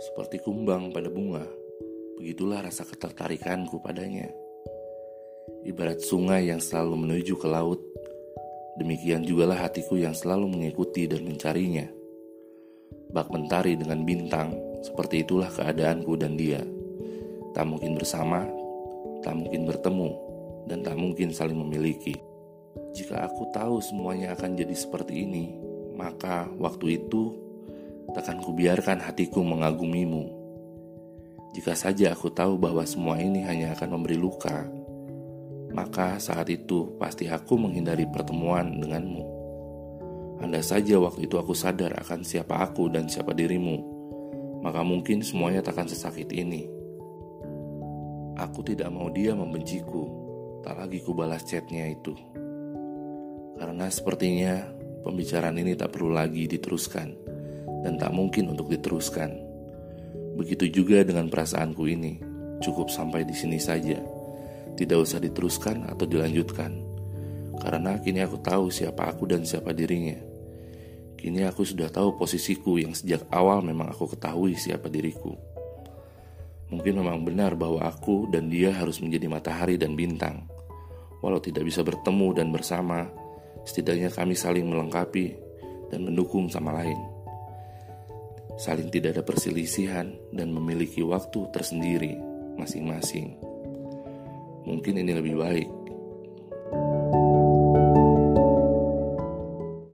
Seperti kumbang pada bunga, begitulah rasa ketertarikanku padanya. Ibarat sungai yang selalu menuju ke laut, demikian jugalah hatiku yang selalu mengikuti dan mencarinya. Bak mentari dengan bintang, seperti itulah keadaanku dan dia. Tak mungkin bersama, tak mungkin bertemu, dan tak mungkin saling memiliki. Jika aku tahu semuanya akan jadi seperti ini, maka waktu itu takkan kubiarkan hatiku mengagumimu. Jika saja aku tahu bahwa semua ini hanya akan memberi luka, maka saat itu pasti aku menghindari pertemuan denganmu. Anda saja waktu itu aku sadar akan siapa aku dan siapa dirimu, maka mungkin semuanya takkan sesakit ini. Aku tidak mau dia membenciku, tak lagi ku balas chatnya itu. Karena sepertinya pembicaraan ini tak perlu lagi diteruskan dan tak mungkin untuk diteruskan. Begitu juga dengan perasaanku ini, cukup sampai di sini saja. Tidak usah diteruskan atau dilanjutkan. Karena kini aku tahu siapa aku dan siapa dirinya. Kini aku sudah tahu posisiku yang sejak awal memang aku ketahui siapa diriku. Mungkin memang benar bahwa aku dan dia harus menjadi matahari dan bintang. Walau tidak bisa bertemu dan bersama, setidaknya kami saling melengkapi dan mendukung sama lain saling tidak ada perselisihan, dan memiliki waktu tersendiri masing-masing. Mungkin ini lebih baik